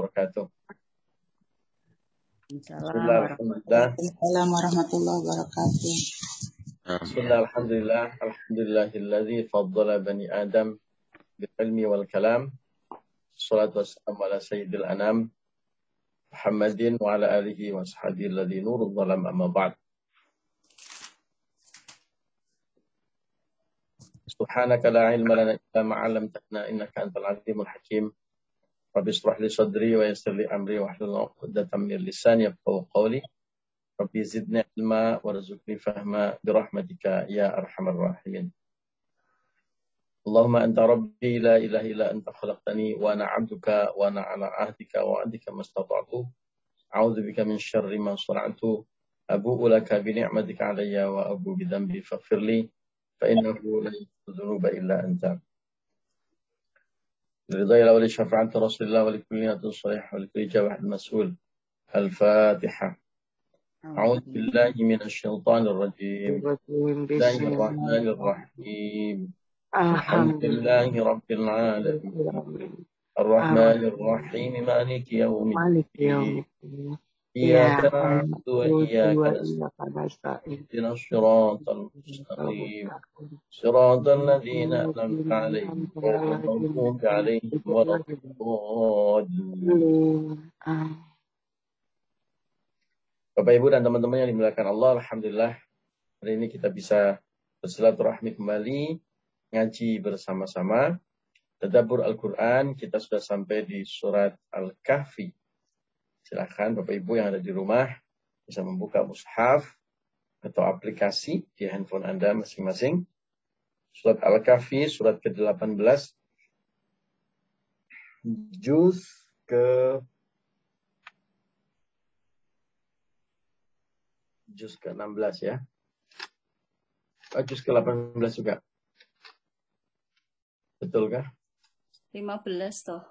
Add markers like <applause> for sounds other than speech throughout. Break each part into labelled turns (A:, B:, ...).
A: wabarakatuh.
B: Waalaikumsalam warahmatullahi wabarakatuh.
A: Bismillah, alhamdulillah, alhamdulillahilladzi faddala bani Adam bil ilmi wal kalam. Salatu wassalamu ala sayyidil anam Muhammadin wa ala alihi wa sahbihi alladhi nurul zalam amma ba'd. Subhanaka la ilma lana illa ma 'allamtana innaka antal alimul hakim. رب اشرح لي صدري ويسر لي أمري واحلل عقدة من لساني يفقهوا قولي. رب زدني علما وارزقني فهما برحمتك يا أرحم الراحمين. اللهم أنت ربي لا إله إلا أنت خلقتني وأنا عبدك وأنا على عهدك وعهدك ما استطعت. أعوذ بك من شر ما صنعت. أبوء لك بنعمتك علي وأبوء بذنبي فاغفر لي فإنه لا يغفر الذنوب إلا أنت. لرضا الله ولشفاعة رسول الله ولكل نية صالحة ولكل جواب المسؤول. الفاتحة. أعوذ بالله. من الشيطان الرجيم. بسم الله الرحمن الرحيم. الحمد لله رب العالمين. الرحمن الرحيم. مالك يوم الدين. إياك نعبد وإياك نستعين اهدنا الصراط المستقيم صراط الذين أنعمت عليهم غير المغضوب عليهم ولا الضالين Bapak Ibu dan teman-teman yang dimuliakan Allah, Alhamdulillah hari ini kita bisa bersilaturahmi kembali, ngaji bersama-sama. Tadabur Al-Quran, kita sudah sampai di surat Al-Kahfi. Silahkan Bapak Ibu yang ada di rumah bisa membuka mushaf atau aplikasi di handphone Anda masing-masing. Surat Al-Kahfi, surat ke-18, juz ke juz ke-16 ya. Oh, juz ke-18 juga. Betul kah?
C: 15 toh.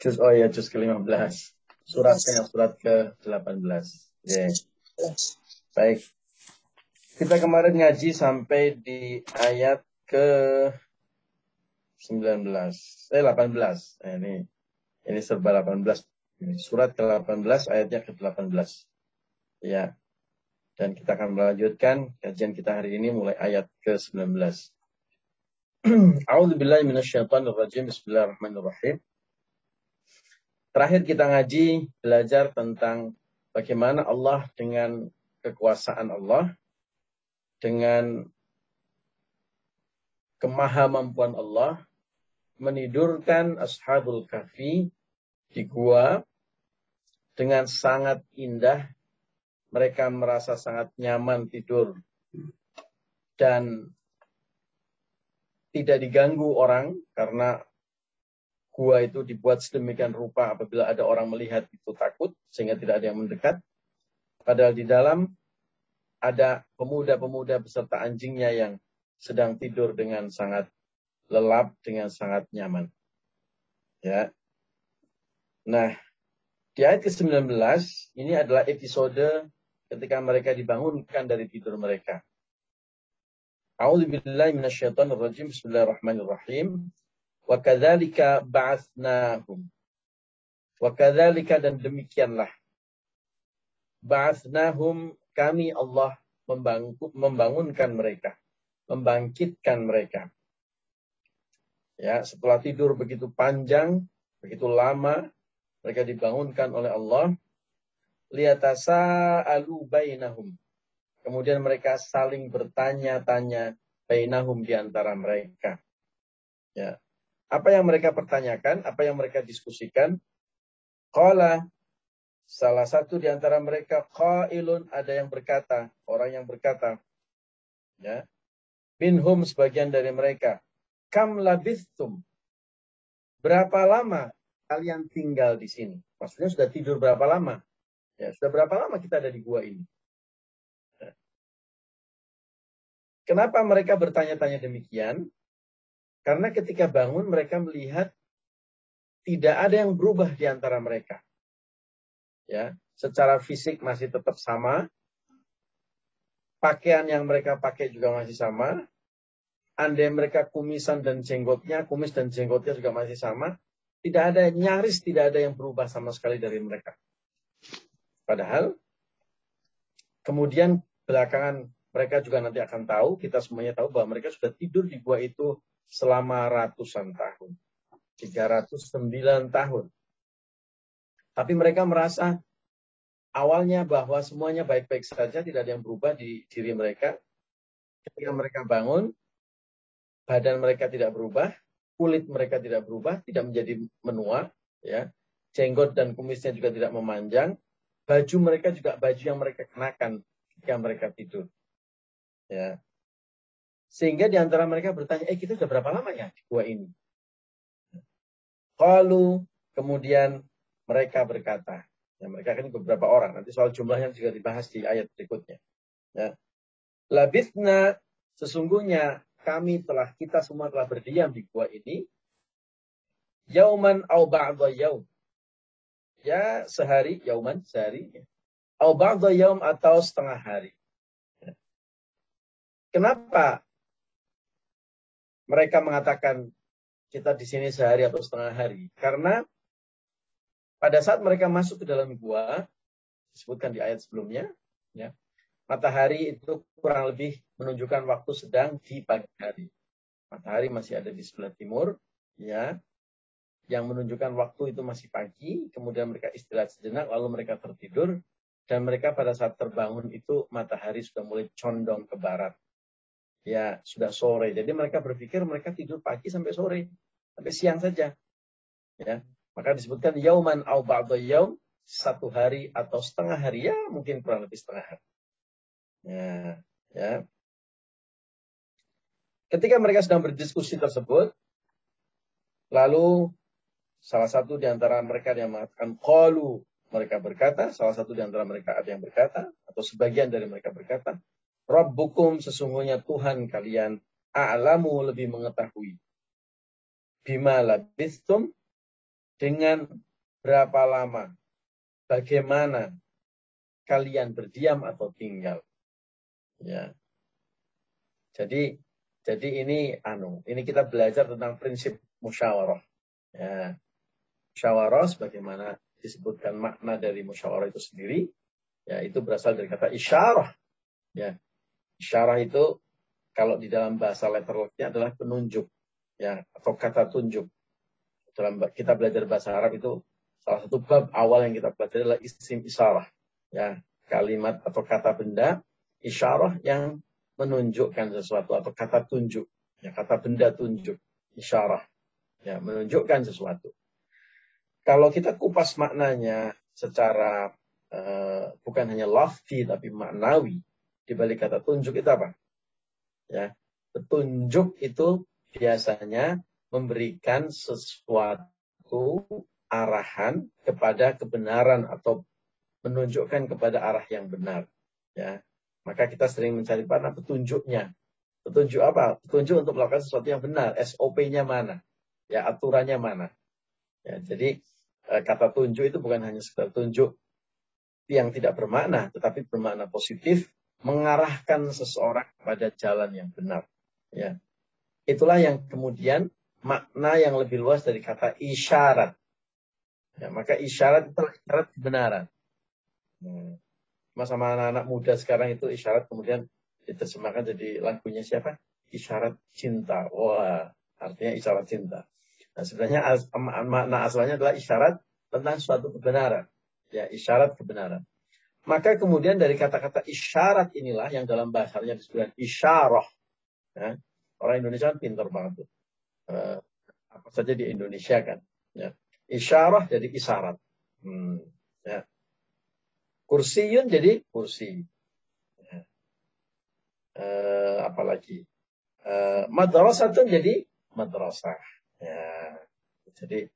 A: Juz, oh ya, juz ke-15. Suratnya surat ke-18. Yeah. Baik. Kita kemarin ngaji sampai di ayat ke 19. Eh 18. Nah, ini ini serba 18. Ini surat ke-18 ayatnya ke-18. Ya. Dan kita akan melanjutkan kajian kita hari ini mulai ayat ke-19. <clears throat> A'udzubillahi minasyaitonirrajim. Bismillahirrahmanirrahim. Terakhir kita ngaji belajar tentang bagaimana Allah dengan kekuasaan Allah, dengan kemahamampuan Allah, menidurkan ashabul kafi di gua dengan sangat indah. Mereka merasa sangat nyaman tidur dan tidak diganggu orang karena gua itu dibuat sedemikian rupa apabila ada orang melihat itu takut sehingga tidak ada yang mendekat. Padahal di dalam ada pemuda-pemuda beserta anjingnya yang sedang tidur dengan sangat lelap, dengan sangat nyaman. Ya. Nah, di ayat ke-19 ini adalah episode ketika mereka dibangunkan dari tidur mereka. A'udzubillahi minasyaitonirrajim. Bismillahirrahmanirrahim. Wa kadzalika ba'atsnahum. Wa kadzalika dan demikianlah. Ba'atsnahum kami Allah membangunkan mereka, membangkitkan mereka. Ya, setelah tidur begitu panjang, begitu lama, mereka dibangunkan oleh Allah. Liatasa alu bainahum. Kemudian mereka saling bertanya-tanya bainahum di antara mereka. Ya. Apa yang mereka pertanyakan, apa yang mereka diskusikan? Qala salah satu di antara mereka qailun ada yang berkata, orang yang berkata, ya. Minhum sebagian dari mereka, kam labithum. Berapa lama kalian tinggal di sini? Maksudnya sudah tidur berapa lama? Ya, sudah berapa lama kita ada di gua ini? Ya. Kenapa mereka bertanya-tanya demikian? Karena ketika bangun mereka melihat tidak ada yang berubah di antara mereka. Ya, secara fisik masih tetap sama. Pakaian yang mereka pakai juga masih sama. Andai mereka kumisan dan jenggotnya, kumis dan jenggotnya juga masih sama. Tidak ada nyaris tidak ada yang berubah sama sekali dari mereka. Padahal kemudian belakangan mereka juga nanti akan tahu, kita semuanya tahu bahwa mereka sudah tidur di gua itu selama ratusan tahun. 309 tahun. Tapi mereka merasa awalnya bahwa semuanya baik-baik saja, tidak ada yang berubah di diri mereka. Ketika mereka bangun, badan mereka tidak berubah, kulit mereka tidak berubah, tidak menjadi menua, ya. Jenggot dan kumisnya juga tidak memanjang. Baju mereka juga baju yang mereka kenakan ketika mereka tidur. Ya. Sehingga di antara mereka bertanya, eh kita sudah berapa lama ya di gua ini? Kalau kemudian mereka berkata, ya mereka kan beberapa orang, nanti soal jumlahnya juga dibahas di ayat berikutnya. Ya. Labithna, sesungguhnya kami telah, kita semua telah berdiam di gua ini, yauman au ba'da yaum. Ya, sehari, yauman, sehari. Au ba'da yaum atau setengah hari. Ya. Kenapa mereka mengatakan kita di sini sehari atau setengah hari. Karena pada saat mereka masuk ke dalam gua, disebutkan di ayat sebelumnya, ya, matahari itu kurang lebih menunjukkan waktu sedang di pagi hari. Matahari masih ada di sebelah timur, ya, yang menunjukkan waktu itu masih pagi, kemudian mereka istirahat sejenak, lalu mereka tertidur, dan mereka pada saat terbangun itu matahari sudah mulai condong ke barat. Ya, sudah sore. Jadi mereka berpikir mereka tidur pagi sampai sore sampai siang saja. Ya, maka disebutkan yauman au ba'da yaum satu hari atau setengah hari ya mungkin kurang lebih setengah hari. Ya, ya. Ketika mereka sedang berdiskusi tersebut, lalu salah satu di antara mereka yang mengatakan qalu mereka berkata, salah satu di antara mereka ada yang berkata atau sebagian dari mereka berkata, Rabbukum sesungguhnya Tuhan kalian a'lamu lebih mengetahui bima labistum dengan berapa lama, bagaimana kalian berdiam atau tinggal. Ya. Jadi jadi ini anu, ini kita belajar tentang prinsip musyawarah. Ya. Musyawarah sebagaimana disebutkan makna dari musyawarah itu sendiri, ya itu berasal dari kata isyarah. Ya. Isyarah itu kalau di dalam bahasa letterlocknya adalah penunjuk ya atau kata tunjuk. Dalam kita belajar bahasa Arab itu salah satu bab awal yang kita pelajari adalah isim isyarah. Ya, kalimat atau kata benda isyarah yang menunjukkan sesuatu atau kata tunjuk. Ya, kata benda tunjuk, isyarah. Ya, menunjukkan sesuatu. Kalau kita kupas maknanya secara uh, bukan hanya lafzi tapi maknawi di balik kata tunjuk itu apa? Ya, petunjuk itu biasanya memberikan sesuatu arahan kepada kebenaran atau menunjukkan kepada arah yang benar. Ya, maka kita sering mencari mana petunjuknya. Petunjuk apa? Petunjuk untuk melakukan sesuatu yang benar. SOP-nya mana? Ya, aturannya mana? Ya, jadi eh, kata tunjuk itu bukan hanya sekedar tunjuk yang tidak bermakna, tetapi bermakna positif, mengarahkan seseorang pada jalan yang benar. Ya, Itulah yang kemudian makna yang lebih luas dari kata isyarat. Ya, maka isyarat itu isyarat kebenaran. Hmm. Sama anak-anak muda sekarang itu isyarat kemudian diterjemahkan jadi lagunya siapa? Isyarat cinta. Wah, artinya isyarat cinta. Nah, sebenarnya as, makna asalnya adalah isyarat tentang suatu kebenaran. Ya, isyarat kebenaran. Maka kemudian dari kata-kata isyarat inilah yang dalam bahasanya disebut isyarah. Ya, Orang Indonesia kan pintar banget tuh. Uh, apa saja di Indonesia kan. Ya. Isyarah jadi isyarat. Hmm, ya. Kursiyun jadi kursi. Ya. Uh, apalagi. Uh, madrasatun jadi madrasah. Ya. Jadi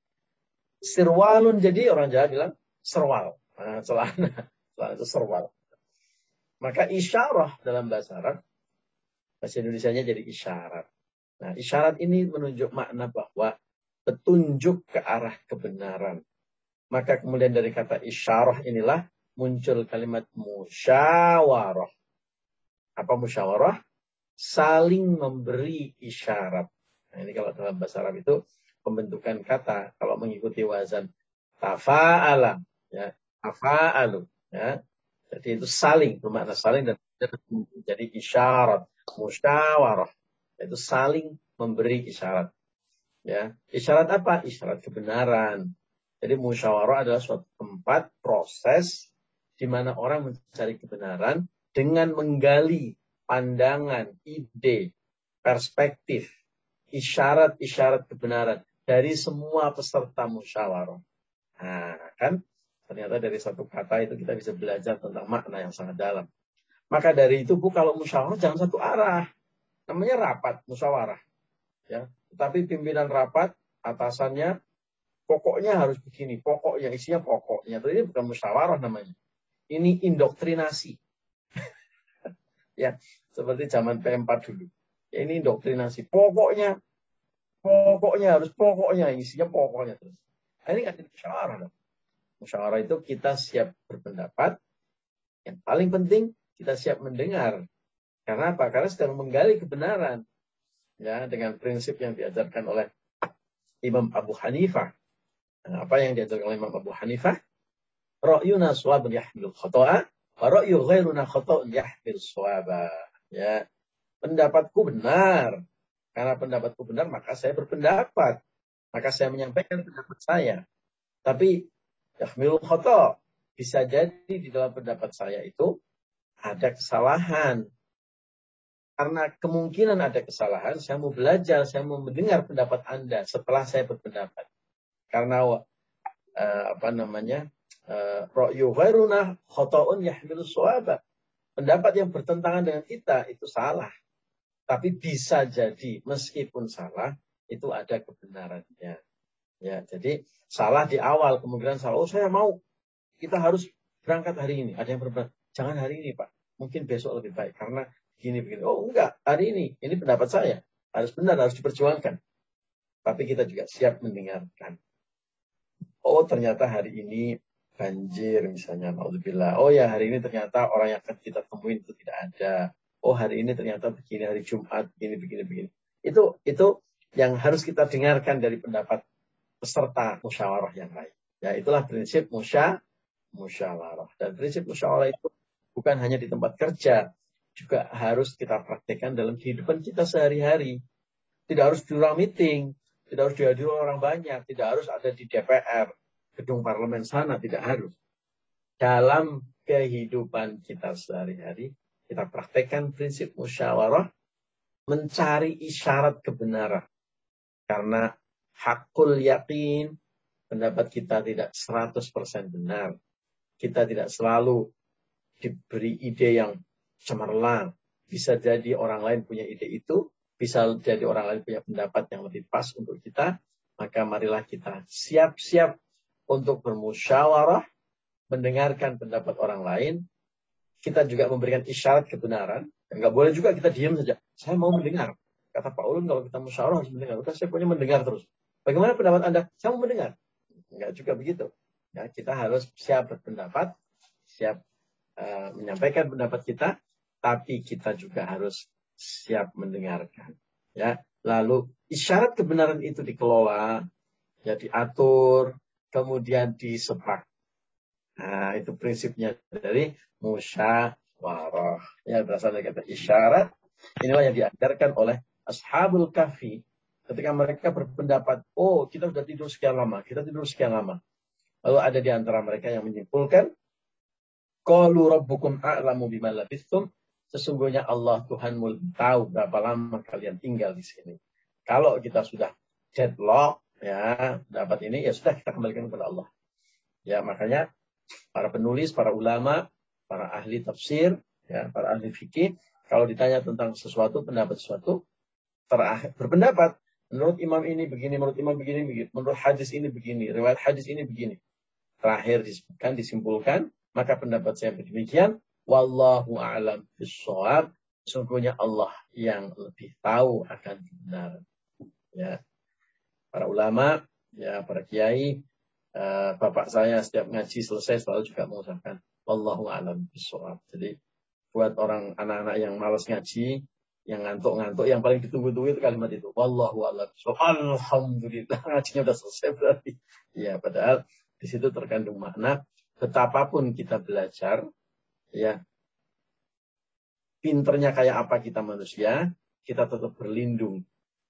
A: sirwalun jadi orang Jawa bilang serwal. Nah, celana. Celana itu serwal. Maka isyarah dalam bahasa Arab Bahasa Indonesia-nya jadi isyarat. Nah, isyarat ini menunjuk makna bahwa petunjuk ke arah kebenaran. Maka kemudian dari kata isyarah inilah muncul kalimat musyawarah. Apa musyawarah? Saling memberi isyarat. Nah, ini kalau dalam bahasa Arab itu pembentukan kata kalau mengikuti wazan tafa'ala ya tafa'alu ya. Jadi itu saling bermakna saling dan jadi isyarat musyawarah. Itu saling memberi isyarat. Ya. Isyarat apa? Isyarat kebenaran. Jadi musyawarah adalah suatu tempat proses di mana orang mencari kebenaran dengan menggali pandangan, ide, perspektif, isyarat-isyarat kebenaran dari semua peserta musyawarah. Nah, kan ternyata dari satu kata itu kita bisa belajar tentang makna yang sangat dalam. Maka dari itu Bu kalau musyawarah jangan satu arah. Namanya rapat musyawarah. Ya, tapi pimpinan rapat atasannya pokoknya harus begini, pokoknya isinya pokoknya. Tapi ini bukan musyawarah namanya. Ini indoktrinasi. <laughs> ya, seperti zaman P4 dulu. Ya, ini indoktrinasi. Pokoknya, pokoknya harus pokoknya, isinya pokoknya terus. Ini kan musyawarah. Musyawarah itu kita siap berpendapat. Yang paling penting, kita siap mendengar. Karena apa? Karena sedang menggali kebenaran. Ya, dengan prinsip yang diajarkan oleh Imam Abu Hanifah. Nah, apa yang diajarkan oleh Imam Abu Hanifah? ra'yuna suwabun yahmil khoto'a, wa ra'yu ghairuna khoto'un yahmil suwaba. Ya. Pendapatku benar. Karena pendapatku benar, maka saya berpendapat. Maka saya menyampaikan pendapat saya. Tapi yahmil khoto' bisa jadi di dalam pendapat saya itu ada kesalahan. Karena kemungkinan ada kesalahan, saya mau belajar, saya mau mendengar pendapat Anda setelah saya berpendapat. Karena uh, apa namanya ghairuna khota'un yahmilu suwaba. Pendapat yang bertentangan dengan kita itu salah. Tapi bisa jadi meskipun salah itu ada kebenarannya. Ya, jadi salah di awal kemungkinan salah. Oh saya mau kita harus berangkat hari ini. Ada yang berpendapat jangan hari ini pak. Mungkin besok lebih baik karena gini begini. Oh enggak hari ini. Ini pendapat saya harus benar harus diperjuangkan. Tapi kita juga siap mendengarkan. Oh ternyata hari ini banjir misalnya, Alhamdulillah. Oh ya hari ini ternyata orang yang akan kita temuin itu tidak ada. Oh hari ini ternyata begini hari Jumat begini begini begini. Itu itu yang harus kita dengarkan dari pendapat peserta musyawarah yang lain. Ya itulah prinsip musya musyawarah. Dan prinsip musyawarah itu bukan hanya di tempat kerja, juga harus kita praktekkan dalam kehidupan kita sehari-hari. Tidak harus di ruang meeting, tidak harus dihadiri orang banyak, tidak harus ada di DPR, gedung parlemen sana, tidak harus. Dalam kehidupan kita sehari-hari, kita praktekkan prinsip musyawarah, mencari isyarat kebenaran. Karena hakul yakin, pendapat kita tidak 100% benar. Kita tidak selalu diberi ide yang cemerlang. Bisa jadi orang lain punya ide itu, bisa jadi orang lain punya pendapat yang lebih pas untuk kita, maka marilah kita siap-siap untuk bermusyawarah, mendengarkan pendapat orang lain. Kita juga memberikan isyarat kebenaran. Enggak boleh juga kita diam saja. Saya mau mendengar. Kata Pak Ulun kalau kita musyawarah harus mendengar. Saya punya mendengar terus. Bagaimana pendapat Anda? Saya mau mendengar. Enggak juga begitu. Ya, kita harus siap berpendapat, siap uh, menyampaikan pendapat kita, tapi kita juga harus siap mendengarkan. Ya, lalu isyarat kebenaran itu dikelola, ya diatur, kemudian disepak. Nah, itu prinsipnya dari musyawarah. Ya, berasal dari kata isyarat. Inilah yang diajarkan oleh Ashabul Kahfi ketika mereka berpendapat, oh kita sudah tidur sekian lama, kita tidur sekian lama. Lalu ada di antara mereka yang menyimpulkan, Qalu rabbukum a'lamu bima labithum. Sesungguhnya Allah Tuhanmu tahu berapa lama kalian tinggal di sini. Kalau kita sudah deadlock, ya dapat ini ya sudah kita kembalikan kepada Allah ya makanya para penulis para ulama para ahli tafsir ya para ahli fikih kalau ditanya tentang sesuatu pendapat sesuatu berpendapat menurut imam ini begini menurut imam begini begini menurut hadis ini begini riwayat hadis ini begini. Terakhir disebutkan disimpulkan maka pendapat saya demikian. Wallahu a'lam bishawab sungguhnya Allah yang lebih tahu akan kebenaran ya. Para ulama, ya para kiai, uh, bapak saya setiap ngaji selesai selalu juga mengucapkan Wallahu a'lam bishawab. Jadi buat orang anak-anak yang malas ngaji, yang ngantuk-ngantuk yang paling ditunggu-tunggu itu kalimat itu. Wallahu a'lam alhamdulillah. <laughs> Ngajinya udah selesai berarti. Ya padahal di situ terkandung makna betapapun kita belajar ya pinternya kayak apa kita manusia kita tetap berlindung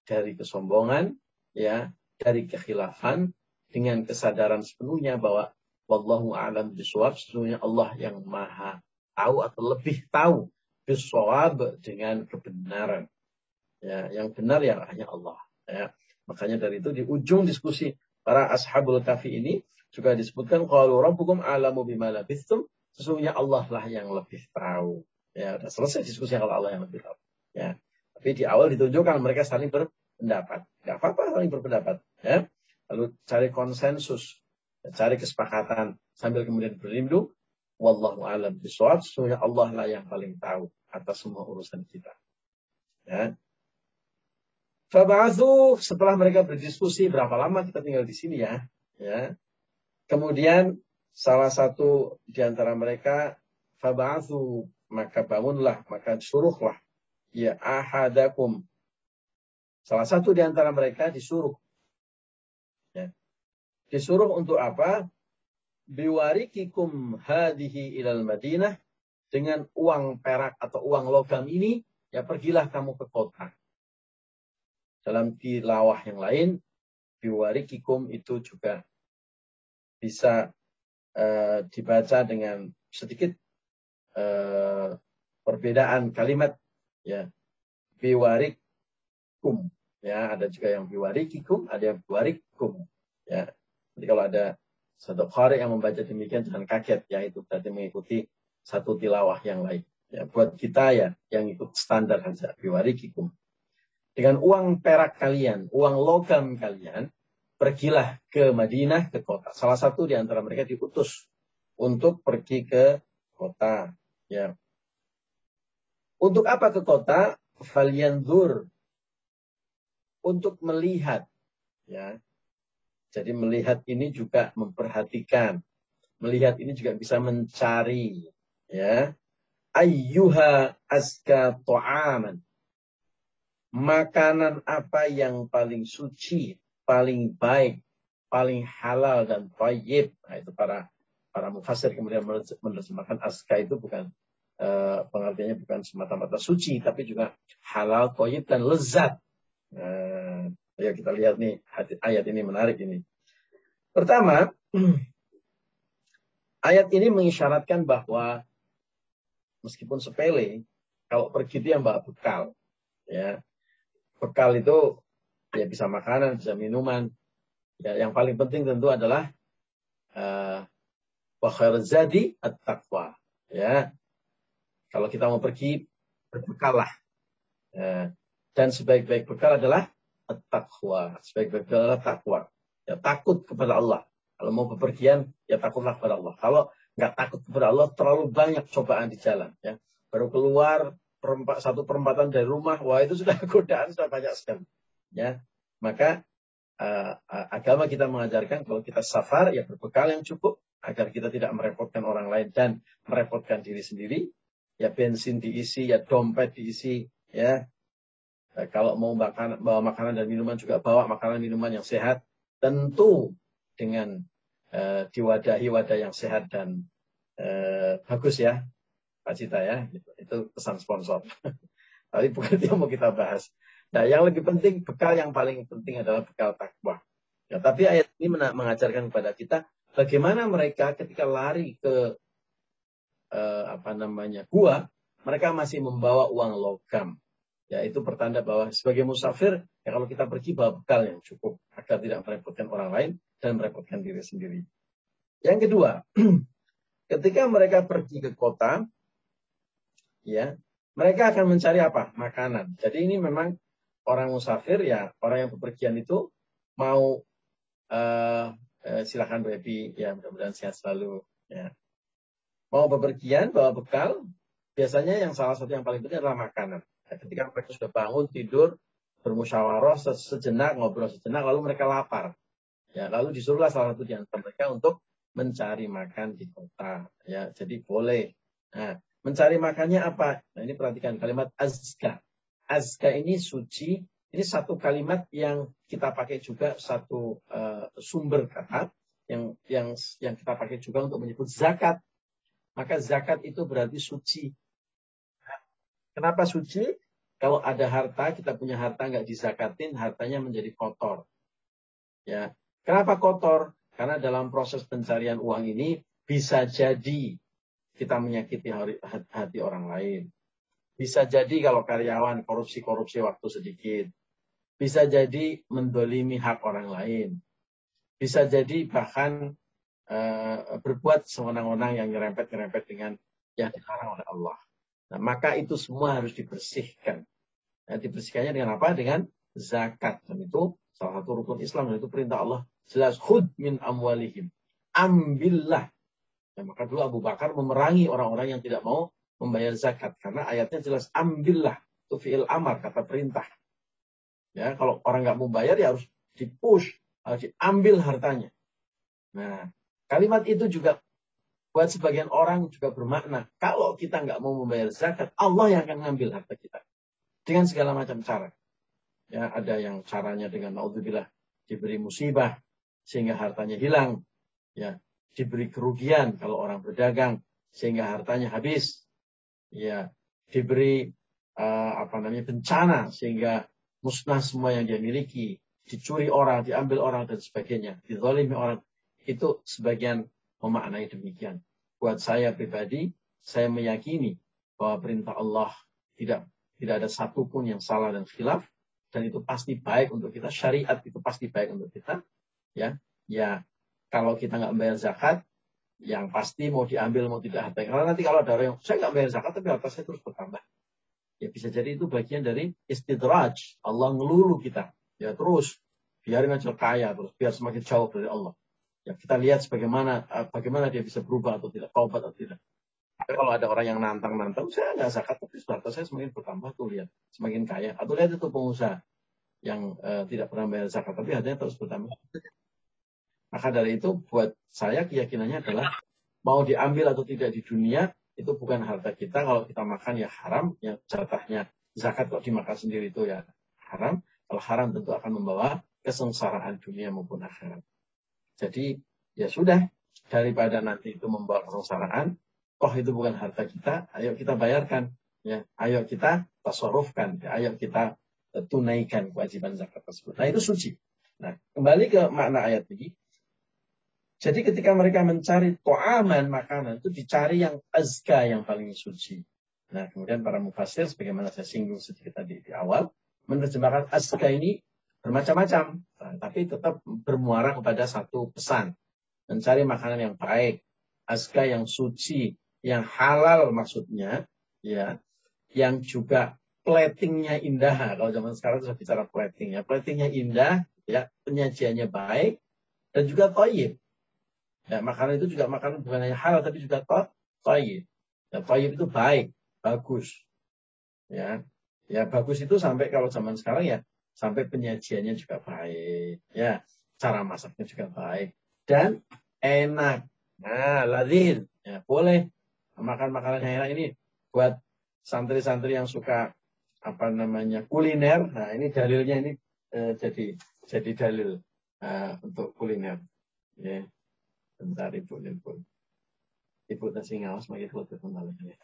A: dari kesombongan ya dari kekhilafan dengan kesadaran sepenuhnya bahwa wallahu a'lam bishawab sesungguhnya Allah yang maha tahu atau lebih tahu bisawab dengan kebenaran. Ya, yang benar ya hanya Allah. Ya. Makanya dari itu di ujung diskusi para ashabul kafi ini juga disebutkan kalau rabbukum alamu bima labithum sesungguhnya Allah lah yang lebih tahu. Ya, sudah selesai diskusi kalau Allah yang lebih tahu. Ya. Tapi di awal ditunjukkan mereka saling berpendapat. Gak apa-apa saling berpendapat. Ya. Lalu cari konsensus, ya, cari kesepakatan sambil kemudian berlindung. Wallahu alam bisawab. Sesungguhnya Allah lah yang paling tahu atas semua urusan kita. Ya. Fab'athu setelah mereka berdiskusi berapa lama kita tinggal di sini ya. ya. Kemudian salah satu di antara mereka fab'athu maka bangunlah maka suruhlah ya ahadakum. Salah satu di antara mereka disuruh. Ya. Disuruh untuk apa? Biwarikikum hadihi ilal Madinah dengan uang perak atau uang logam ini, ya pergilah kamu ke kota. Dalam tilawah yang lain, biwarikikum itu juga bisa uh, dibaca dengan sedikit uh, perbedaan kalimat ya. Biwarikum ya. Ada juga yang biwarikikum ada yang biwarikum ya. Jadi kalau ada satu yang membaca demikian jangan kaget ya. Itu berarti mengikuti satu tilawah yang lain. Ya, buat kita ya yang ikut standar saja biwarikikum. Dengan uang perak kalian, uang logam kalian, pergilah ke Madinah, ke kota. Salah satu di antara mereka diutus untuk pergi ke kota. Ya. Untuk apa ke kota? Falyanzur. Untuk melihat. Ya. Jadi melihat ini juga memperhatikan. Melihat ini juga bisa mencari ya. Ayyuha aska ta'aman. Makanan apa yang paling suci paling baik paling halal dan thayyib nah itu para para mufasir kemudian menerjemahkan aska itu bukan uh, pengertiannya bukan semata-mata suci tapi juga halal thayyib dan lezat. Uh, ya kita lihat nih ayat ini menarik ini. Pertama <clears throat> ayat ini mengisyaratkan bahwa meskipun sepele, kalau pergi dia bawa bekal. Ya. Bekal itu ya bisa makanan, bisa minuman. Ya, yang paling penting tentu adalah uh, zadi at-taqwa. Ya. Kalau kita mau pergi, berbekal lah. Ya. Dan sebaik-baik bekal adalah at-taqwa. Sebaik-baik bekal adalah takwa. Ya, takut kepada Allah. Kalau mau bepergian, ya takutlah kepada Allah. Kalau nggak takut kepada Allah, terlalu banyak cobaan di jalan. Ya. Baru keluar perempat, satu perempatan dari rumah, wah itu sudah <laughs> godaan sudah banyak sekali. Ya. Maka uh, agama kita mengajarkan kalau kita safar ya berbekal yang cukup agar kita tidak merepotkan orang lain dan merepotkan diri sendiri. Ya bensin diisi, ya dompet diisi, ya uh, kalau mau makan, bawa makanan dan minuman juga bawa makanan minuman yang sehat. Tentu dengan Eh, diwadahi wadah yang sehat dan uh, bagus ya Pak Cita ya. Itu, pesan sponsor. <laughs> Tapi bukan itu yang mau kita bahas. Nah yang lebih penting bekal yang paling penting adalah bekal takwa. Ya, tapi ayat ini mengajarkan kepada kita bagaimana mereka ketika lari ke uh, apa namanya gua mereka masih membawa uang logam ya itu pertanda bahwa sebagai musafir ya kalau kita pergi bawa bekal yang cukup agar tidak merepotkan orang lain dan merepotkan diri sendiri. Yang kedua, <clears throat> ketika mereka pergi ke kota, ya, mereka akan mencari apa? Makanan. Jadi ini memang orang musafir ya, orang yang bepergian itu mau uh, uh, silakan baby ya mudah-mudahan sehat selalu ya. Mau bepergian bawa bekal, biasanya yang salah satu yang paling penting adalah makanan. Ketika mereka sudah bangun tidur bermusyawarah sejenak ngobrol sejenak lalu mereka lapar Ya, lalu disuruhlah salah satu di antara mereka untuk mencari makan di kota. Ya, jadi boleh. Nah, mencari makannya apa? Nah, ini perhatikan kalimat azka. azka ini suci, ini satu kalimat yang kita pakai juga satu uh, sumber kata yang yang yang kita pakai juga untuk menyebut zakat. Maka zakat itu berarti suci. Kenapa suci? Kalau ada harta, kita punya harta nggak dizakatin, hartanya menjadi kotor. Ya, kenapa kotor? Karena dalam proses pencarian uang ini bisa jadi kita menyakiti hati orang lain. Bisa jadi kalau karyawan korupsi-korupsi waktu sedikit. Bisa jadi mendolimi hak orang lain. Bisa jadi bahkan uh, berbuat sewenang-wenang yang nyerempet-nyerempet dengan yang dilarang oleh Allah. Nah, maka itu semua harus dibersihkan. Nah, dibersihkannya dengan apa? Dengan zakat. Dan itu salah satu rukun Islam. Dan itu perintah Allah. Jelas hud min amwalihim. Ambillah. Nah, maka dulu Abu Bakar memerangi orang-orang yang tidak mau membayar zakat karena ayatnya jelas ambillah itu fiil amar kata perintah. Ya, kalau orang nggak mau bayar ya harus dipush, harus diambil hartanya. Nah, kalimat itu juga buat sebagian orang juga bermakna kalau kita nggak mau membayar zakat, Allah yang akan ngambil harta kita dengan segala macam cara. Ya, ada yang caranya dengan naudzubillah diberi musibah sehingga hartanya hilang, ya, diberi kerugian kalau orang berdagang sehingga hartanya habis, ya diberi uh, apa namanya bencana sehingga musnah semua yang dia miliki, dicuri orang, diambil orang dan sebagainya, dizalimi orang. Itu sebagian memaknai demikian. Buat saya pribadi, saya meyakini bahwa perintah Allah tidak tidak ada satupun yang salah dan khilaf dan itu pasti baik untuk kita. Syariat itu pasti baik untuk kita. Ya, ya kalau kita nggak bayar zakat, yang pasti mau diambil mau tidak harta. Karena nanti kalau ada orang yang saya nggak bayar zakat tapi harta saya terus bertambah. Ya bisa jadi itu bagian dari istidraj. Allah ngelulu kita. Ya terus biarin aja kaya terus biar semakin jauh dari Allah. Ya kita lihat sebagaimana eh, bagaimana dia bisa berubah atau tidak, taubat atau tidak. Tapi kalau ada orang yang nantang-nantang, saya nggak zakat tapi harta saya semakin bertambah tuh lihat semakin kaya. Atau lihat itu pengusaha yang uh, tidak pernah bayar zakat tapi hartanya terus bertambah. Maka dari itu buat saya keyakinannya adalah mau diambil atau tidak di dunia itu bukan harta kita. Kalau kita makan ya haram, yang jatahnya zakat kok dimakan sendiri itu ya haram. Kalau haram tentu akan membawa kesengsaraan dunia maupun akhirat. Jadi ya sudah daripada nanti itu membawa kesengsaraan, toh itu bukan harta kita, ayo kita bayarkan, ya, ayo kita tasarufkan, ya, ayo kita tunaikan kewajiban zakat tersebut. Nah itu suci. Nah kembali ke makna ayat ini, jadi ketika mereka mencari to'aman, makanan, itu dicari yang azka, yang paling suci. Nah, kemudian para mufasir, sebagaimana saya singgung sedikit tadi di awal, menerjemahkan azka ini bermacam-macam. Nah, tapi tetap bermuara kepada satu pesan. Mencari makanan yang baik, azka yang suci, yang halal maksudnya, ya, yang juga platingnya indah. Kalau zaman sekarang sudah bicara plating ya, platingnya indah, ya, penyajiannya baik, dan juga toyib. Ya, makanan itu juga makanan bukan hanya halal tapi juga toyib. Ya, toyib itu baik, bagus. Ya, ya bagus itu sampai kalau zaman sekarang ya sampai penyajiannya juga baik. Ya, cara masaknya juga baik dan enak. Nah, ladil. Ya, boleh makan makanan yang enak ini buat santri-santri yang suka apa namanya kuliner. Nah, ini dalilnya ini eh, jadi jadi dalil uh, untuk kuliner. Ya. Bentar Ibu Ibu. Ibu nasi ngawas magi foto kembali ya.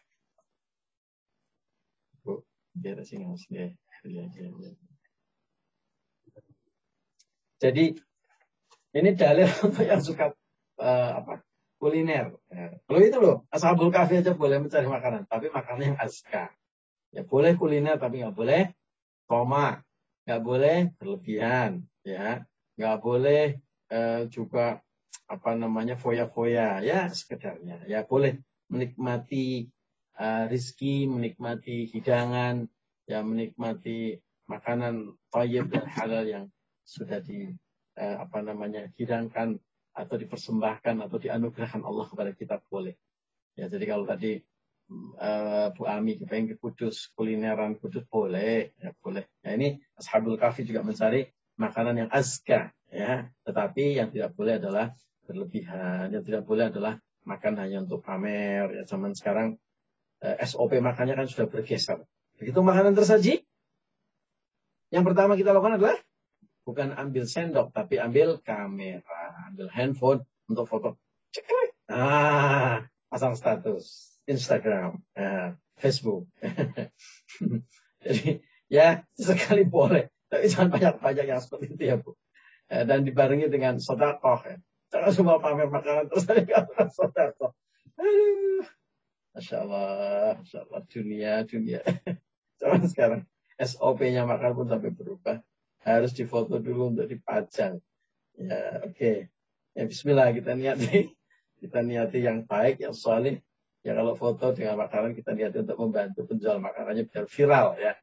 A: Ibu, biar nasi ngawas ya. Ya, ya, ya. Jadi ini dalil untuk <laughs> yang suka uh, apa kuliner. Ya. Kalau itu loh, ashabul kafe aja boleh mencari makanan, tapi makanan yang aska. Ya boleh kuliner, tapi nggak boleh koma, nggak boleh berlebihan, ya, nggak boleh uh, juga apa namanya foya-foya ya sekedarnya ya boleh menikmati uh, rizki menikmati hidangan ya menikmati makanan toyib dan halal yang sudah di uh, apa namanya hidangkan atau dipersembahkan atau dianugerahkan Allah kepada kita boleh ya jadi kalau tadi uh, Bu Ami pengen ke Kudus kulineran Kudus boleh ya boleh ya ini Ashabul Kafi juga mencari makanan yang azka ya tetapi yang tidak boleh adalah berlebihan. Yang tidak boleh adalah makan hanya untuk pamer. Ya zaman sekarang eh, SOP makannya kan sudah bergeser. Begitu makanan tersaji, Yang pertama kita lakukan adalah bukan ambil sendok, tapi ambil kamera, ambil handphone untuk foto. Ah, pasang status Instagram, nah, Facebook. <laughs> Jadi ya sekali boleh, tapi jangan banyak-banyak yang seperti itu ya Bu. Eh, dan dibarengi dengan sodakoh. Ya. Jangan semua pamer makanan terus saya katakan sodakoh. Masya Allah, Masya Allah, dunia, dunia. <laughs> Cuman sekarang SOP-nya makan pun sampai berubah. Harus difoto dulu untuk dipajang. Ya, oke. Okay. Ya, Bismillah kita niati. <laughs> Kita niati yang baik, yang solid. Ya kalau foto dengan makanan kita niati untuk membantu penjual makanannya biar viral ya.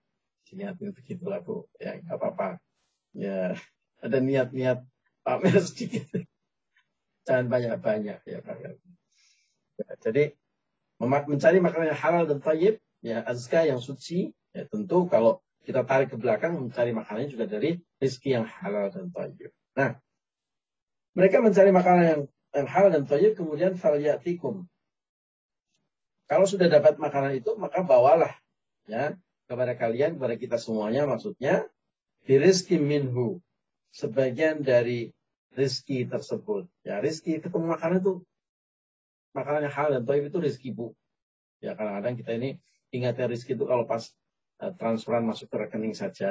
A: Niatin begitulah Bu. Ya nggak apa-apa. Ya ada niat-niat pamer <laughs> sedikit. Jangan banyak-banyak ya Pak. Ya, jadi mencari makanan yang halal dan tayyib, ya azka yang suci, Ya, tentu kalau kita tarik ke belakang mencari makanannya juga dari rezeki yang halal dan thayyib. Nah, mereka mencari makanan yang, yang halal dan thayyib kemudian falyatikum. Kalau sudah dapat makanan itu maka bawalah ya kepada kalian kepada kita semuanya maksudnya dirizki minhu sebagian dari rizki tersebut. Ya rizki ketemu makanan itu makanan yang halal dan thayyib itu rizki bu. Ya kadang-kadang kita ini ingatnya rizki itu kalau pas transferan masuk ke rekening saja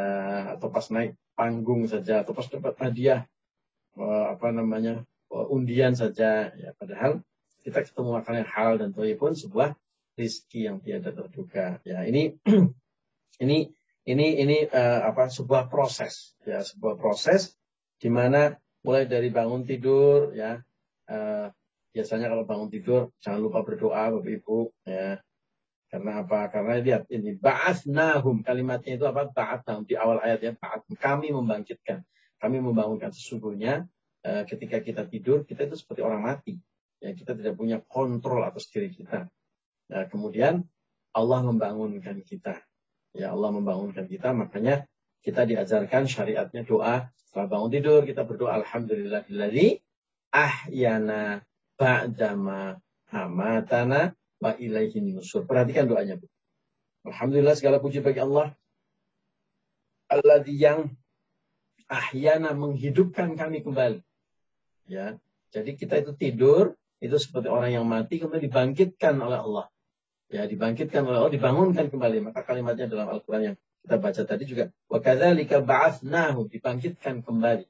A: atau pas naik panggung saja atau pas dapat hadiah eh, apa namanya eh, undian saja. Ya padahal kita ketemu makanan yang halal dan toyi pun sebuah rizki yang tiada terduga. Ya ini <clears throat> ini ini ini uh, apa sebuah proses. Ya sebuah proses di mana mulai dari bangun tidur ya uh, biasanya kalau bangun tidur jangan lupa berdoa bapak ibu ya karena apa? Karena lihat ini ba'athnahum kalimatnya itu apa? Ba'athnahum di awal ayatnya ba'ath kami membangkitkan. Kami membangunkan sesungguhnya e, ketika kita tidur kita itu seperti orang mati. Ya, kita tidak punya kontrol atas diri kita. Nah, kemudian Allah membangunkan kita. Ya Allah membangunkan kita, makanya kita diajarkan syariatnya doa setelah bangun tidur kita berdoa alhamdulillahilladzi ahyana ba'dama amatana wa ilaihi nusur. Perhatikan doanya. Bu. Alhamdulillah segala puji bagi Allah. Allah yang ahyana menghidupkan kami kembali. Ya, jadi kita itu tidur itu seperti orang yang mati kemudian dibangkitkan oleh Allah. Ya, dibangkitkan oleh Allah, dibangunkan kembali. Maka kalimatnya dalam Al-Qur'an yang kita baca tadi juga wa kadzalika ba'atsnahu dibangkitkan kembali.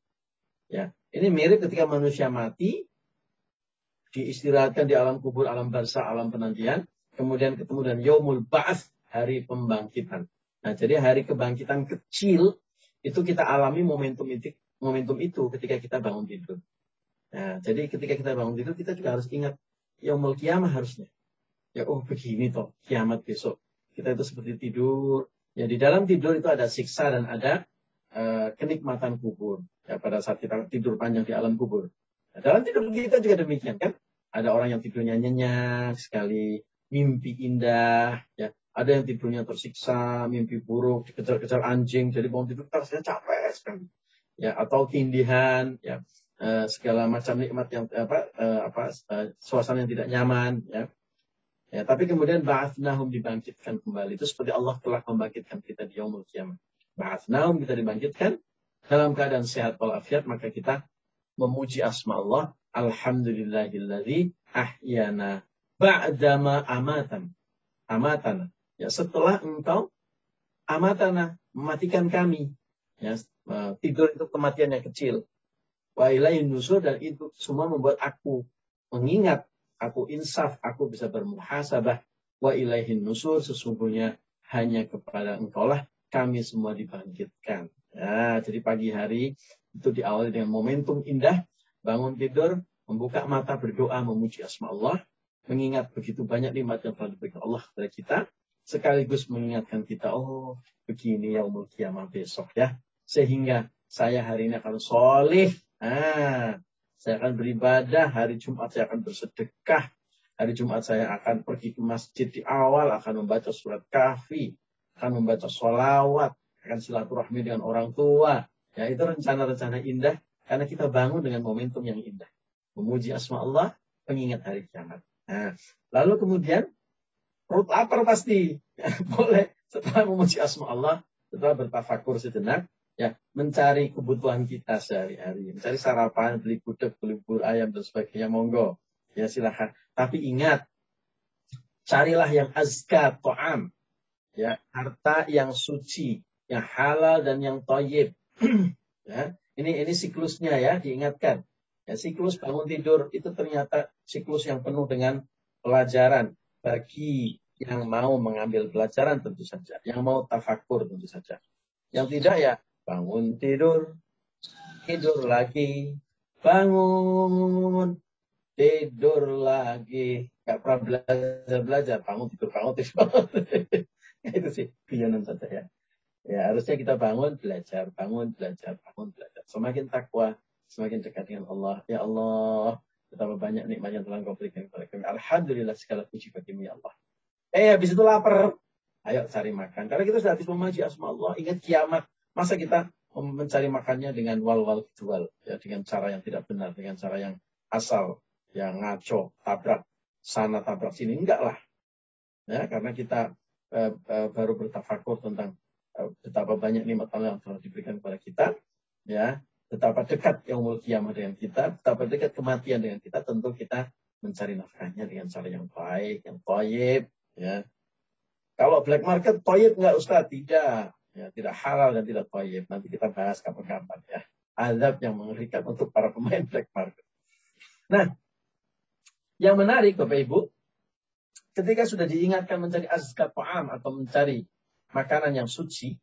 A: Ya, ini mirip ketika manusia mati diistirahatkan di alam kubur, alam barsa, alam penantian. Kemudian ketemu dengan Yaumul Ba'ats, hari pembangkitan. Nah, jadi hari kebangkitan kecil itu kita alami momentum itu, momentum itu ketika kita bangun tidur. Nah, jadi ketika kita bangun tidur kita juga harus ingat Yaumul Kiamah harusnya. Ya, oh begini toh kiamat besok. Kita itu seperti tidur. Ya, di dalam tidur itu ada siksa dan ada uh, kenikmatan kubur. Ya, pada saat kita tidur panjang di alam kubur. Nah, dalam tidur kita juga demikian kan. Ada orang yang tidurnya nyenyak sekali, mimpi indah, ya. Ada yang tidurnya tersiksa, mimpi buruk, dikejar-kejar anjing, jadi bangun tidur rasanya capek sekali. Ya, atau tindihan, ya, e, segala macam nikmat yang apa, e, apa e, suasana yang tidak nyaman, ya. Ya, tapi kemudian ba'athnahum dibangkitkan kembali. Itu seperti Allah telah membangkitkan kita di yaumul kiamat. Ba'athnahum kita dibangkitkan dalam keadaan sehat walafiat, maka kita memuji asma Allah. Alhamdulillahilladzi ahyana ba'dama amatan. Amatana. Ya, setelah engkau amatana, mematikan kami. Ya, tidur itu kematian yang kecil. Wa ilahin nusur dan itu semua membuat aku mengingat, aku insaf, aku bisa bermuhasabah. Wa ilaihin nusur sesungguhnya hanya kepada engkau lah kami semua dibangkitkan. Ya, jadi pagi hari itu diawali dengan momentum indah, bangun tidur, membuka mata berdoa memuji asma Allah, mengingat begitu banyak nikmat yang telah diberikan Allah kepada kita, sekaligus mengingatkan kita, oh begini ya umur kiamat besok ya. Sehingga saya hari ini akan solih, ah, saya akan beribadah, hari Jumat saya akan bersedekah, hari Jumat saya akan pergi ke masjid di awal, akan membaca surat kafi, akan membaca sholawat, akan silaturahmi dengan orang tua, Ya, itu rencana-rencana indah karena kita bangun dengan momentum yang indah. Memuji asma Allah, pengingat hari kiamat. Nah, lalu kemudian perut lapar pasti. <laughs> Ya, boleh setelah memuji asma Allah, setelah bertafakur sejenak, ya mencari kebutuhan kita sehari-hari, mencari sarapan, beli gudeg, beli bubur ayam dan sebagainya, monggo. Ya silahkan. Tapi ingat, carilah yang azka to'am. Ya, harta yang suci, yang halal dan yang toyib. <clears throat> ya, ini ini siklusnya ya, diingatkan. Ya, siklus bangun tidur itu ternyata siklus yang penuh dengan pelajaran bagi yang mau mengambil pelajaran tentu saja, yang mau tafakur tentu saja. Yang tidak ya bangun tidur, tidur lagi, bangun, tidur lagi. Gak pernah belajar belajar, bangun tidur bangun tidur. <laughs> itu sih guyonan saja ya. Ya harusnya kita bangun belajar, bangun belajar, bangun belajar. Semakin takwa, semakin dekat dengan Allah. Ya Allah, betapa banyak nikmat yang telah kau berikan kepada kami. Alhamdulillah segala puji bagimu ya Allah. Eh, habis itu lapar. Ayo cari makan. Karena kita sudah habis memuji asma Allah. Ingat kiamat. Masa kita mencari makannya dengan wal-wal jual. Ya, dengan cara yang tidak benar. Dengan cara yang asal. Yang ngaco, tabrak. Sana tabrak sini. Enggak lah. Ya, karena kita eh, eh, baru bertafakur tentang betapa banyak nikmat Allah yang telah diberikan kepada kita. Ya, betapa dekat yang kiamah dengan kita, betapa dekat kematian dengan kita, tentu kita mencari nafkahnya dengan cara yang baik, yang toyib. Ya. Kalau black market toyib nggak Ustaz? Tidak. Ya, tidak halal dan tidak toyib. Nanti kita bahas kapan-kapan ya. Azab yang mengerikan untuk para pemain <laughs> black market. Nah, yang menarik Bapak Ibu, ketika sudah diingatkan mencari azkat ta'am atau mencari makanan yang suci,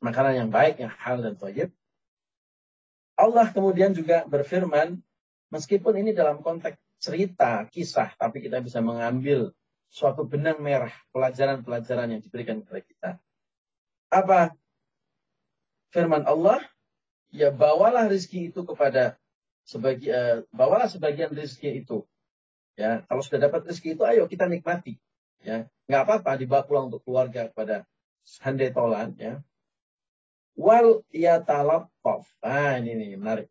A: makanan yang baik, yang halal dan toyib, Allah kemudian juga berfirman, meskipun ini dalam konteks cerita, kisah, tapi kita bisa mengambil suatu benang merah pelajaran-pelajaran yang diberikan kepada kita. Apa firman Allah? Ya bawalah rezeki itu kepada sebagian, uh, bawalah sebagian rezeki itu. Ya, kalau sudah dapat rezeki itu, ayo kita nikmati. Ya, nggak apa-apa dibawa pulang untuk keluarga kepada handai tolan. Ya, wal yatalattaf. Nah, ini nih menarik.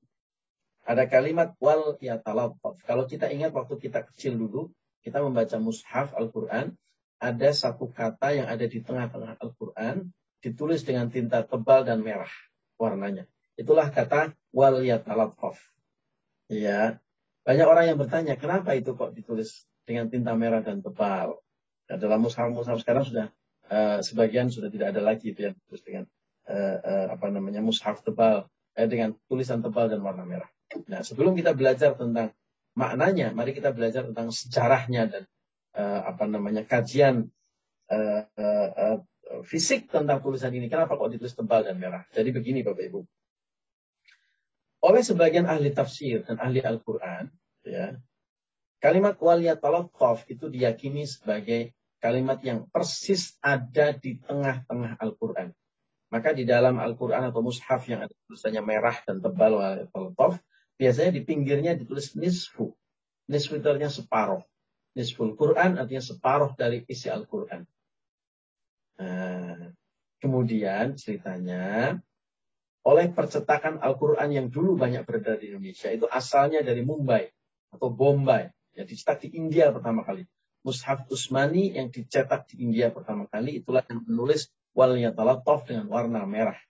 A: Ada kalimat wal yatalattaf. Kalau kita ingat waktu kita kecil dulu, kita membaca mushaf Al-Qur'an, ada satu kata yang ada di tengah-tengah Al-Qur'an ditulis dengan tinta tebal dan merah warnanya. Itulah kata wal yatalattaf. Ya. Banyak orang yang bertanya, kenapa itu kok ditulis dengan tinta merah dan tebal? Nah, dalam mushaf-mushaf sekarang sudah uh, sebagian sudah tidak ada lagi itu yang ditulis dengan uh, uh, apa namanya mushaf tebal eh, dengan tulisan tebal dan warna merah. Nah, sebelum kita belajar tentang maknanya, mari kita belajar tentang sejarahnya dan uh, apa namanya kajian uh, uh, uh, fisik tentang tulisan ini. Kenapa kok ditulis tebal dan merah? Jadi begini Bapak Ibu. Oleh sebagian ahli tafsir dan ahli Al-Quran, ya, kalimat waliyatalattaf itu diyakini sebagai kalimat yang persis ada di tengah-tengah Al-Quran. Maka di dalam Al-Quran atau mushaf yang ada tulisannya merah dan tebal wal biasanya di pinggirnya ditulis nisfu. Nisfu itu artinya separuh. Nisful Quran artinya separuh dari isi Al-Quran. Nah, kemudian ceritanya, oleh percetakan Al-Quran yang dulu banyak beredar di Indonesia, itu asalnya dari Mumbai atau Bombay. Ya, dicetak di India pertama kali. Mushaf Usmani yang dicetak di India pertama kali, itulah yang menulis wal yatalattaf dengan warna merah.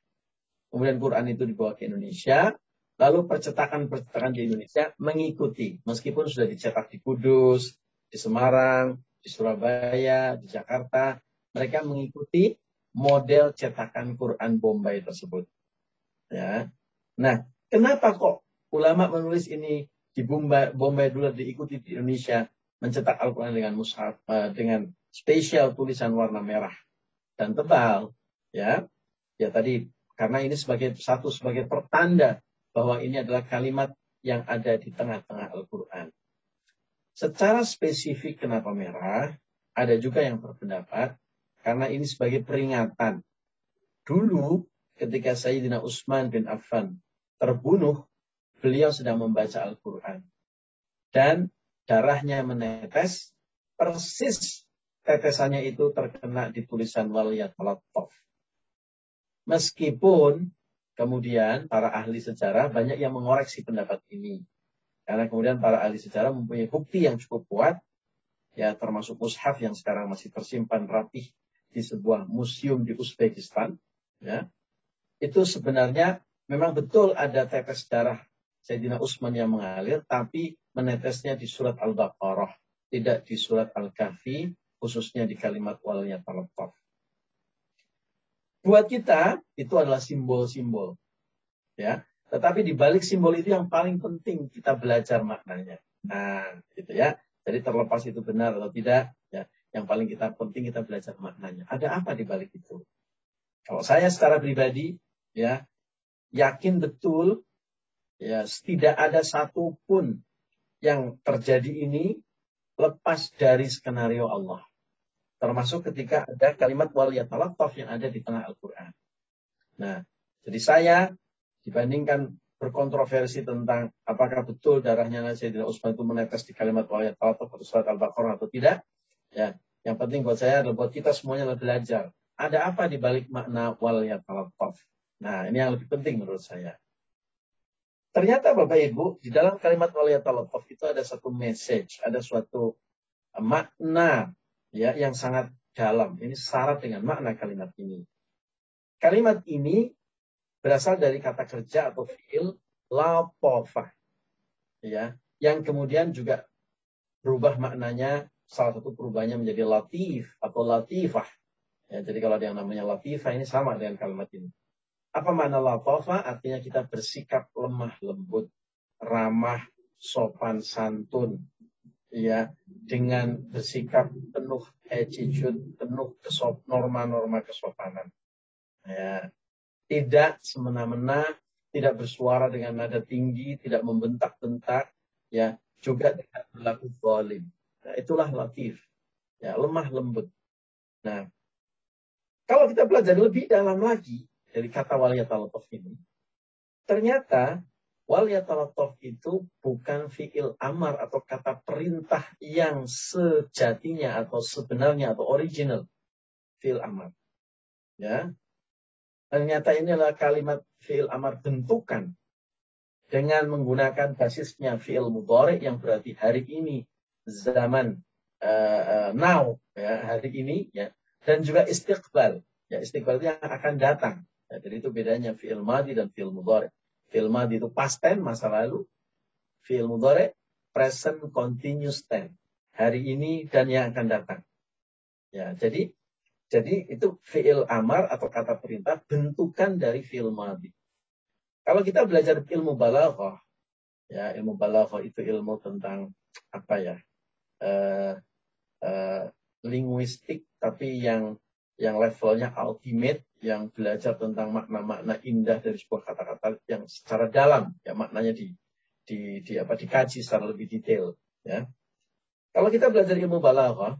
A: Kemudian Quran itu dibawa ke Indonesia, lalu percetakan-percetakan di Indonesia mengikuti, meskipun sudah dicetak di Kudus, di Semarang, di Surabaya, di Jakarta, mereka mengikuti model cetakan Quran Bombay tersebut. Ya. Nah, kenapa kok ulama menulis ini di Bombay, Bombay dulu diikuti di Indonesia mencetak Al-Quran dengan mushaf uh, dengan spesial tulisan warna merah dan tebal, ya, ya tadi karena ini sebagai satu sebagai pertanda bahwa ini adalah kalimat yang ada di tengah-tengah Al-Quran. Secara spesifik kenapa merah? Ada juga yang berpendapat karena ini sebagai peringatan. Dulu ketika Sayyidina Utsman bin Affan terbunuh, beliau sedang membaca Al-Quran. Dan darahnya menetes persis tetesannya itu terkena di tulisan waliyatalattaf. Meskipun kemudian para ahli sejarah banyak yang mengoreksi pendapat ini. Karena kemudian para ahli sejarah mempunyai bukti yang cukup kuat, ya termasuk mushaf yang sekarang masih tersimpan rapih di sebuah museum di Uzbekistan, ya, itu sebenarnya memang betul ada tetes darah Sayyidina Utsman yang mengalir, tapi menetesnya di surat Al-Baqarah, tidak di surat Al-Kahfi, khususnya di kalimat walnya talattaf. Buat kita itu adalah simbol-simbol. Ya, tetapi di balik simbol itu yang paling penting kita belajar maknanya. Nah, gitu ya. Jadi terlepas itu benar atau tidak, ya, yang paling kita penting kita belajar maknanya. Ada apa di balik itu? Kalau saya secara pribadi, ya, yakin betul Ya, tidak ada satupun yang terjadi ini lepas dari skenario Allah. Termasuk ketika ada kalimat waliyatalattaf yang ada di tengah Al-Quran. Nah, jadi saya dibandingkan berkontroversi tentang apakah betul darahnya Sayyidina Utsman itu menetes di kalimat waliyatalattaf atau surat Al-Baqarah atau tidak. Ya, yang penting buat saya adalah buat kita semuanya belajar. Ada apa di balik makna waliyatalattaf? Nah, ini yang lebih penting menurut saya. Ternyata Bapak Ibu, di dalam kalimat waliyatalataf itu ada satu message, ada suatu makna ya yang sangat dalam. Ini syarat dengan makna kalimat ini. Kalimat ini berasal dari kata kerja atau fiil latofa. Ya, yang kemudian juga berubah maknanya salah satu perubahannya menjadi latif atau latifah. Ya, jadi kalau ada yang namanya latifah ini sama dengan kalimat ini. Apa makna latofa? Artinya kita bersikap lemah lembut, ramah, sopan santun, ya dengan bersikap penuh attitude, penuh kesop norma-norma kesopanan. Ya, tidak semena-mena, tidak bersuara dengan nada tinggi, tidak membentak-bentak, ya juga tidak berlaku zalim. Nah, itulah latif, ya lemah lembut. Nah, kalau kita belajar lebih dalam lagi, dari kata waliyatalatov ini, ternyata waliyatalatov itu bukan fiil amar atau kata perintah yang sejatinya atau sebenarnya atau original fiil amar. Ya. Ternyata ini adalah kalimat fiil amar bentukan dengan menggunakan basisnya fiil mudhari yang berarti hari ini zaman uh, now ya hari ini ya dan juga istiqbal ya istiqbal yang akan datang Ya, jadi itu bedanya fi'il madi dan fi'il mudhari. Fi'il madi itu past tense masa lalu. Fi'il mudhari present continuous tense. Hari ini dan yang akan datang. Ya, jadi jadi itu fi'il amar atau kata perintah bentukan dari fi'il madi. Kalau kita belajar ilmu balaghah, ya ilmu balaghah itu ilmu tentang apa ya? Uh, uh, linguistik tapi yang yang levelnya ultimate yang belajar tentang makna-makna indah dari sebuah kata-kata yang secara dalam ya maknanya di di, di apa dikaji secara lebih detail ya. Kalau kita belajar ilmu balaghah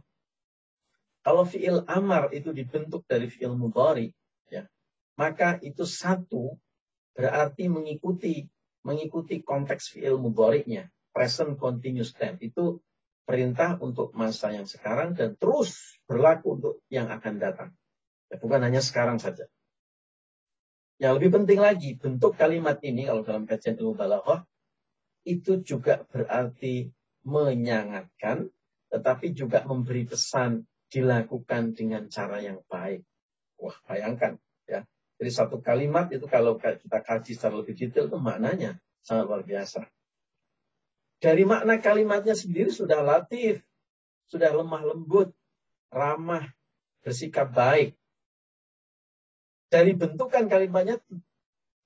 A: kalau fiil amar itu dibentuk dari fiil mudhari ya, maka itu satu berarti mengikuti mengikuti konteks fiil mudhari'nya, present continuous tense. Itu perintah untuk masa yang sekarang dan terus berlaku untuk yang akan datang. Ya, bukan hanya sekarang saja. Yang lebih penting lagi, bentuk kalimat ini kalau dalam kajian ilmu balaghah itu juga berarti menyangatkan, tetapi juga memberi pesan dilakukan dengan cara yang baik. Wah, bayangkan ya. Jadi satu kalimat itu kalau kita kaji secara lebih detail itu maknanya sangat luar biasa. Dari makna kalimatnya sendiri sudah latif, sudah lemah lembut, ramah, bersikap baik. Dari bentukan kalimatnya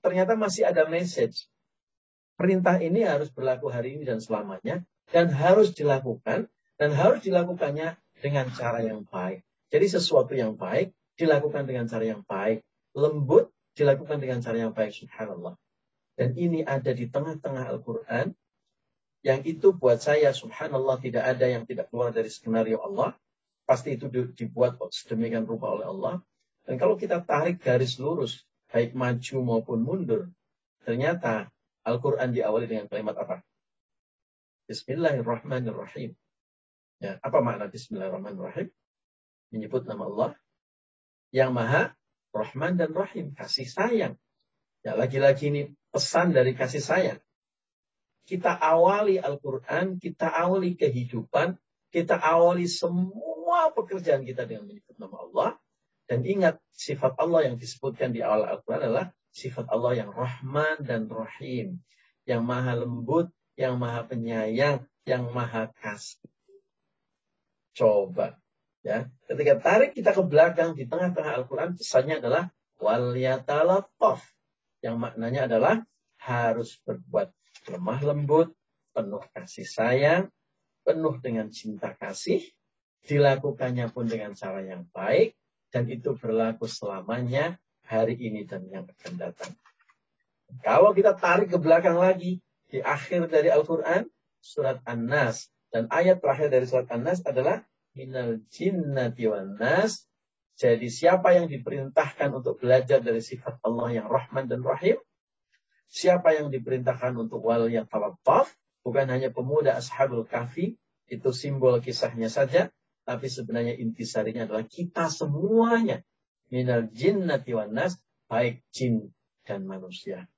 A: ternyata masih ada message. Perintah ini harus berlaku hari ini dan selamanya dan harus dilakukan dan harus dilakukannya dengan cara yang baik. Jadi sesuatu yang baik dilakukan dengan cara yang baik, lembut dilakukan dengan cara yang baik subhanallah. Dan ini ada di tengah-tengah Al-Qur'an yang itu buat saya subhanallah tidak ada yang tidak keluar dari skenario Allah. Pasti itu dibuat sedemikian rupa oleh Allah. Dan kalau kita tarik garis lurus, baik maju maupun mundur, ternyata Al-Quran diawali dengan kalimat apa? Bismillahirrahmanirrahim. Ya, apa makna Bismillahirrahmanirrahim? Menyebut nama Allah yang maha Rahman dan Rahim, kasih sayang. Ya, lagi-lagi ini pesan dari kasih sayang kita awali Al-Quran, kita awali kehidupan, kita awali semua pekerjaan kita dengan menyebut nama Allah. Dan ingat, sifat Allah yang disebutkan di awal Al-Quran adalah sifat Allah yang Rahman dan Rahim. Yang maha lembut, yang maha penyayang, yang maha kasih. Coba. ya Ketika tarik kita ke belakang di tengah-tengah Al-Quran, pesannya adalah wal Yang maknanya adalah harus berbuat lemah lembut, penuh kasih sayang, penuh dengan cinta kasih, dilakukannya pun dengan cara yang baik, dan itu berlaku selamanya hari ini dan yang akan datang. Kalau kita tarik ke belakang lagi, di akhir dari Al-Quran, surat An-Nas, dan ayat terakhir dari surat An-Nas adalah minal jinnati wan nas. Jadi siapa yang diperintahkan untuk belajar dari sifat Allah yang Rahman dan Rahim, siapa yang diperintahkan untuk wal yang talattaf, bukan hanya pemuda Ashabul Kahfi, itu simbol kisahnya saja, tapi sebenarnya intisarinya adalah kita semuanya. Minal jinnati wan nas, baik jin dan manusia.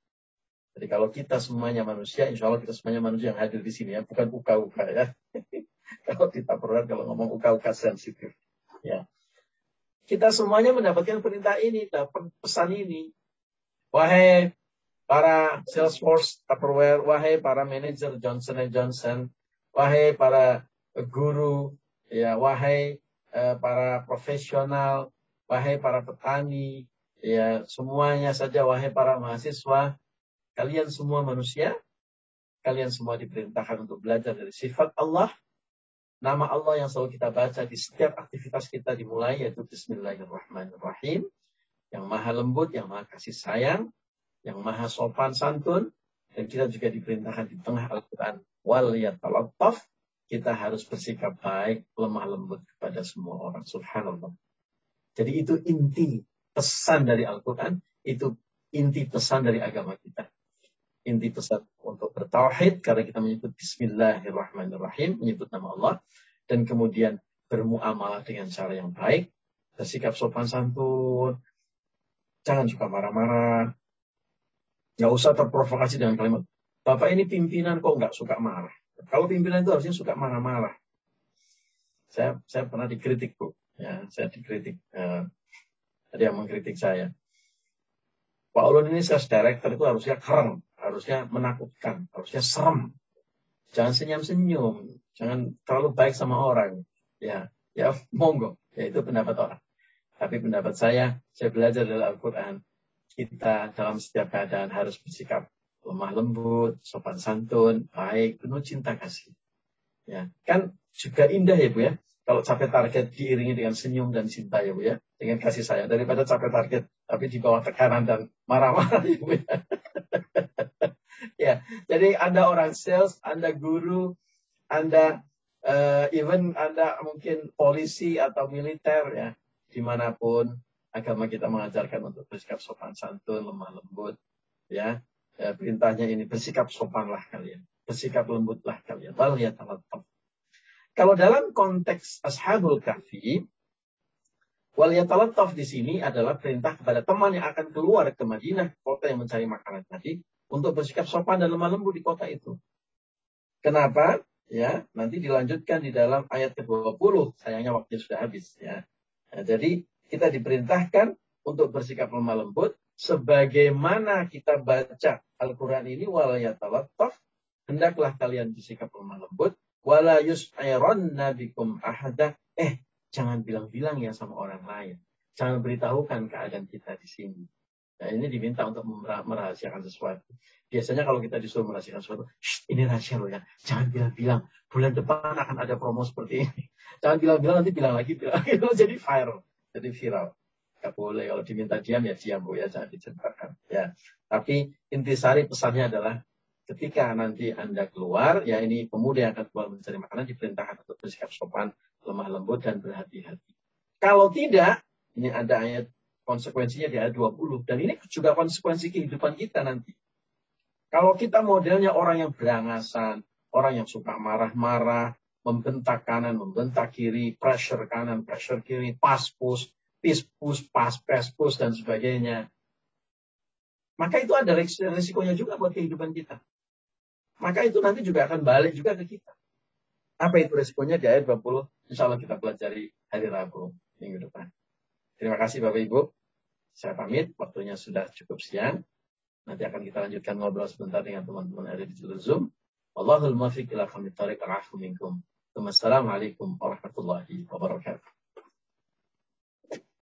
A: Jadi kalau kita semuanya manusia, insya Allah kita semuanya manusia yang hadir di sini ya, bukan uka-uka ya. <laughs> kalau kita perlu kalau ngomong uka-uka sensitif. Ya. Kita semuanya mendapatkan perintah ini, dapat pesan ini. Wahai para Salesforce Tupperware, wahai para manajer Johnson Johnson, wahai para guru ya wahai uh, para profesional, wahai para petani, ya semuanya saja wahai para mahasiswa, kalian semua manusia, kalian semua diperintahkan untuk belajar dari sifat Allah, nama Allah yang selalu kita baca di setiap aktivitas kita dimulai yaitu Bismillahirrahmanirrahim, yang maha lembut, yang maha kasih sayang, yang maha sopan santun, dan kita juga diperintahkan di tengah Al-Quran. Wal yatalattaf kita harus bersikap baik, lemah lembut kepada semua orang. Subhanallah. Jadi itu inti pesan dari Al-Quran, itu inti pesan dari agama kita. Inti pesan untuk bertauhid, karena kita menyebut Bismillahirrahmanirrahim, menyebut nama Allah, dan kemudian bermuamalah dengan cara yang baik, bersikap sopan santun, jangan suka marah-marah, nggak usah terprovokasi dengan kalimat, Bapak ini pimpinan kok nggak suka marah. Kalau pimpinan itu harusnya suka marah-marah. Saya saya pernah dikritik bu, ya saya dikritik. Uh, ada yang mengkritik saya. Pak Ulun ini sales director itu harusnya keren, harusnya menakutkan, harusnya serem. Jangan senyum-senyum, jangan terlalu baik sama orang. Ya, ya <laughs> monggo, ya itu pendapat orang. Tapi pendapat saya, saya belajar dari Al-Quran, kita dalam setiap keadaan harus bersikap lemah lembut, sopan santun, baik, penuh cinta kasih. Ya, kan juga indah ya Bu ya. Kalau capai target diiringi dengan senyum dan cinta ya Bu ya, dengan kasih sayang daripada capai target tapi di bawah tekanan dan marah-marah ya <laughs> Bu ya. <laughs> ya, jadi Anda orang sales, Anda guru, Anda uh, even Anda mungkin polisi atau militer ya, di mana pun agama kita mengajarkan untuk bersikap sopan santun, lemah lembut, ya ya, perintahnya ini bersikap sopanlah kalian, bersikap lembutlah kalian. Wal Kalau dalam konteks ashabul kahfi, wal yatalattaf di sini adalah perintah kepada teman yang akan keluar ke Madinah, kota yang mencari makanan tadi, untuk bersikap sopan dan lemah lembut di kota itu. Kenapa? Ya, nanti dilanjutkan di dalam ayat ke-20. Sayangnya waktunya sudah habis ya. Nah, jadi kita diperintahkan untuk bersikap lemah lembut sebagaimana kita baca Al-Quran ini wala yatalattaf hendaklah kalian bersikap lemah lembut. Wala yus'iranna bikum ahada. Eh jangan bilang-bilang ya sama orang lain. Jangan beritahukan keadaan kita di sini. Nah ini diminta untuk merahasiakan sesuatu. Biasanya kalau kita disuruh merahasiakan sesuatu ini rahasia loh ya. Jangan bilang-bilang. Bulan depan akan ada promo seperti ini. <laughs> Jangan bilang-bilang nanti bilang lagi bilang <laughs> jadi viral. Jadi viral Gak boleh kalau diminta diam ya diam bu ya jangan diceritakan ya. Tapi intisari pesannya adalah ketika nanti anda keluar ya ini pemuda yang akan keluar mencari makanan diperintahkan untuk bersikap sopan, lemah lembut dan berhati-hati. Kalau tidak ini ada ayat konsekuensinya di ayat 20 dan ini juga konsekuensi kehidupan kita nanti. Kalau kita modelnya orang yang berangasan, orang yang suka marah-marah, membentak kanan, membentak kiri, pressure kanan, pressure kiri, pas pispus, pas, pespus, dan sebagainya. Maka itu ada risikonya juga buat kehidupan kita. Maka itu nanti juga akan balik juga ke kita. Apa itu risikonya di ayat 20? Insya Allah kita pelajari hari Rabu minggu depan. Terima kasih Bapak Ibu. Saya pamit, waktunya sudah cukup siang. Nanti akan kita lanjutkan ngobrol sebentar dengan teman-teman ada di Zoom. Allahul muwaffiq ila khamit tariq minkum. Wassalamualaikum warahmatullahi wabarakatuh.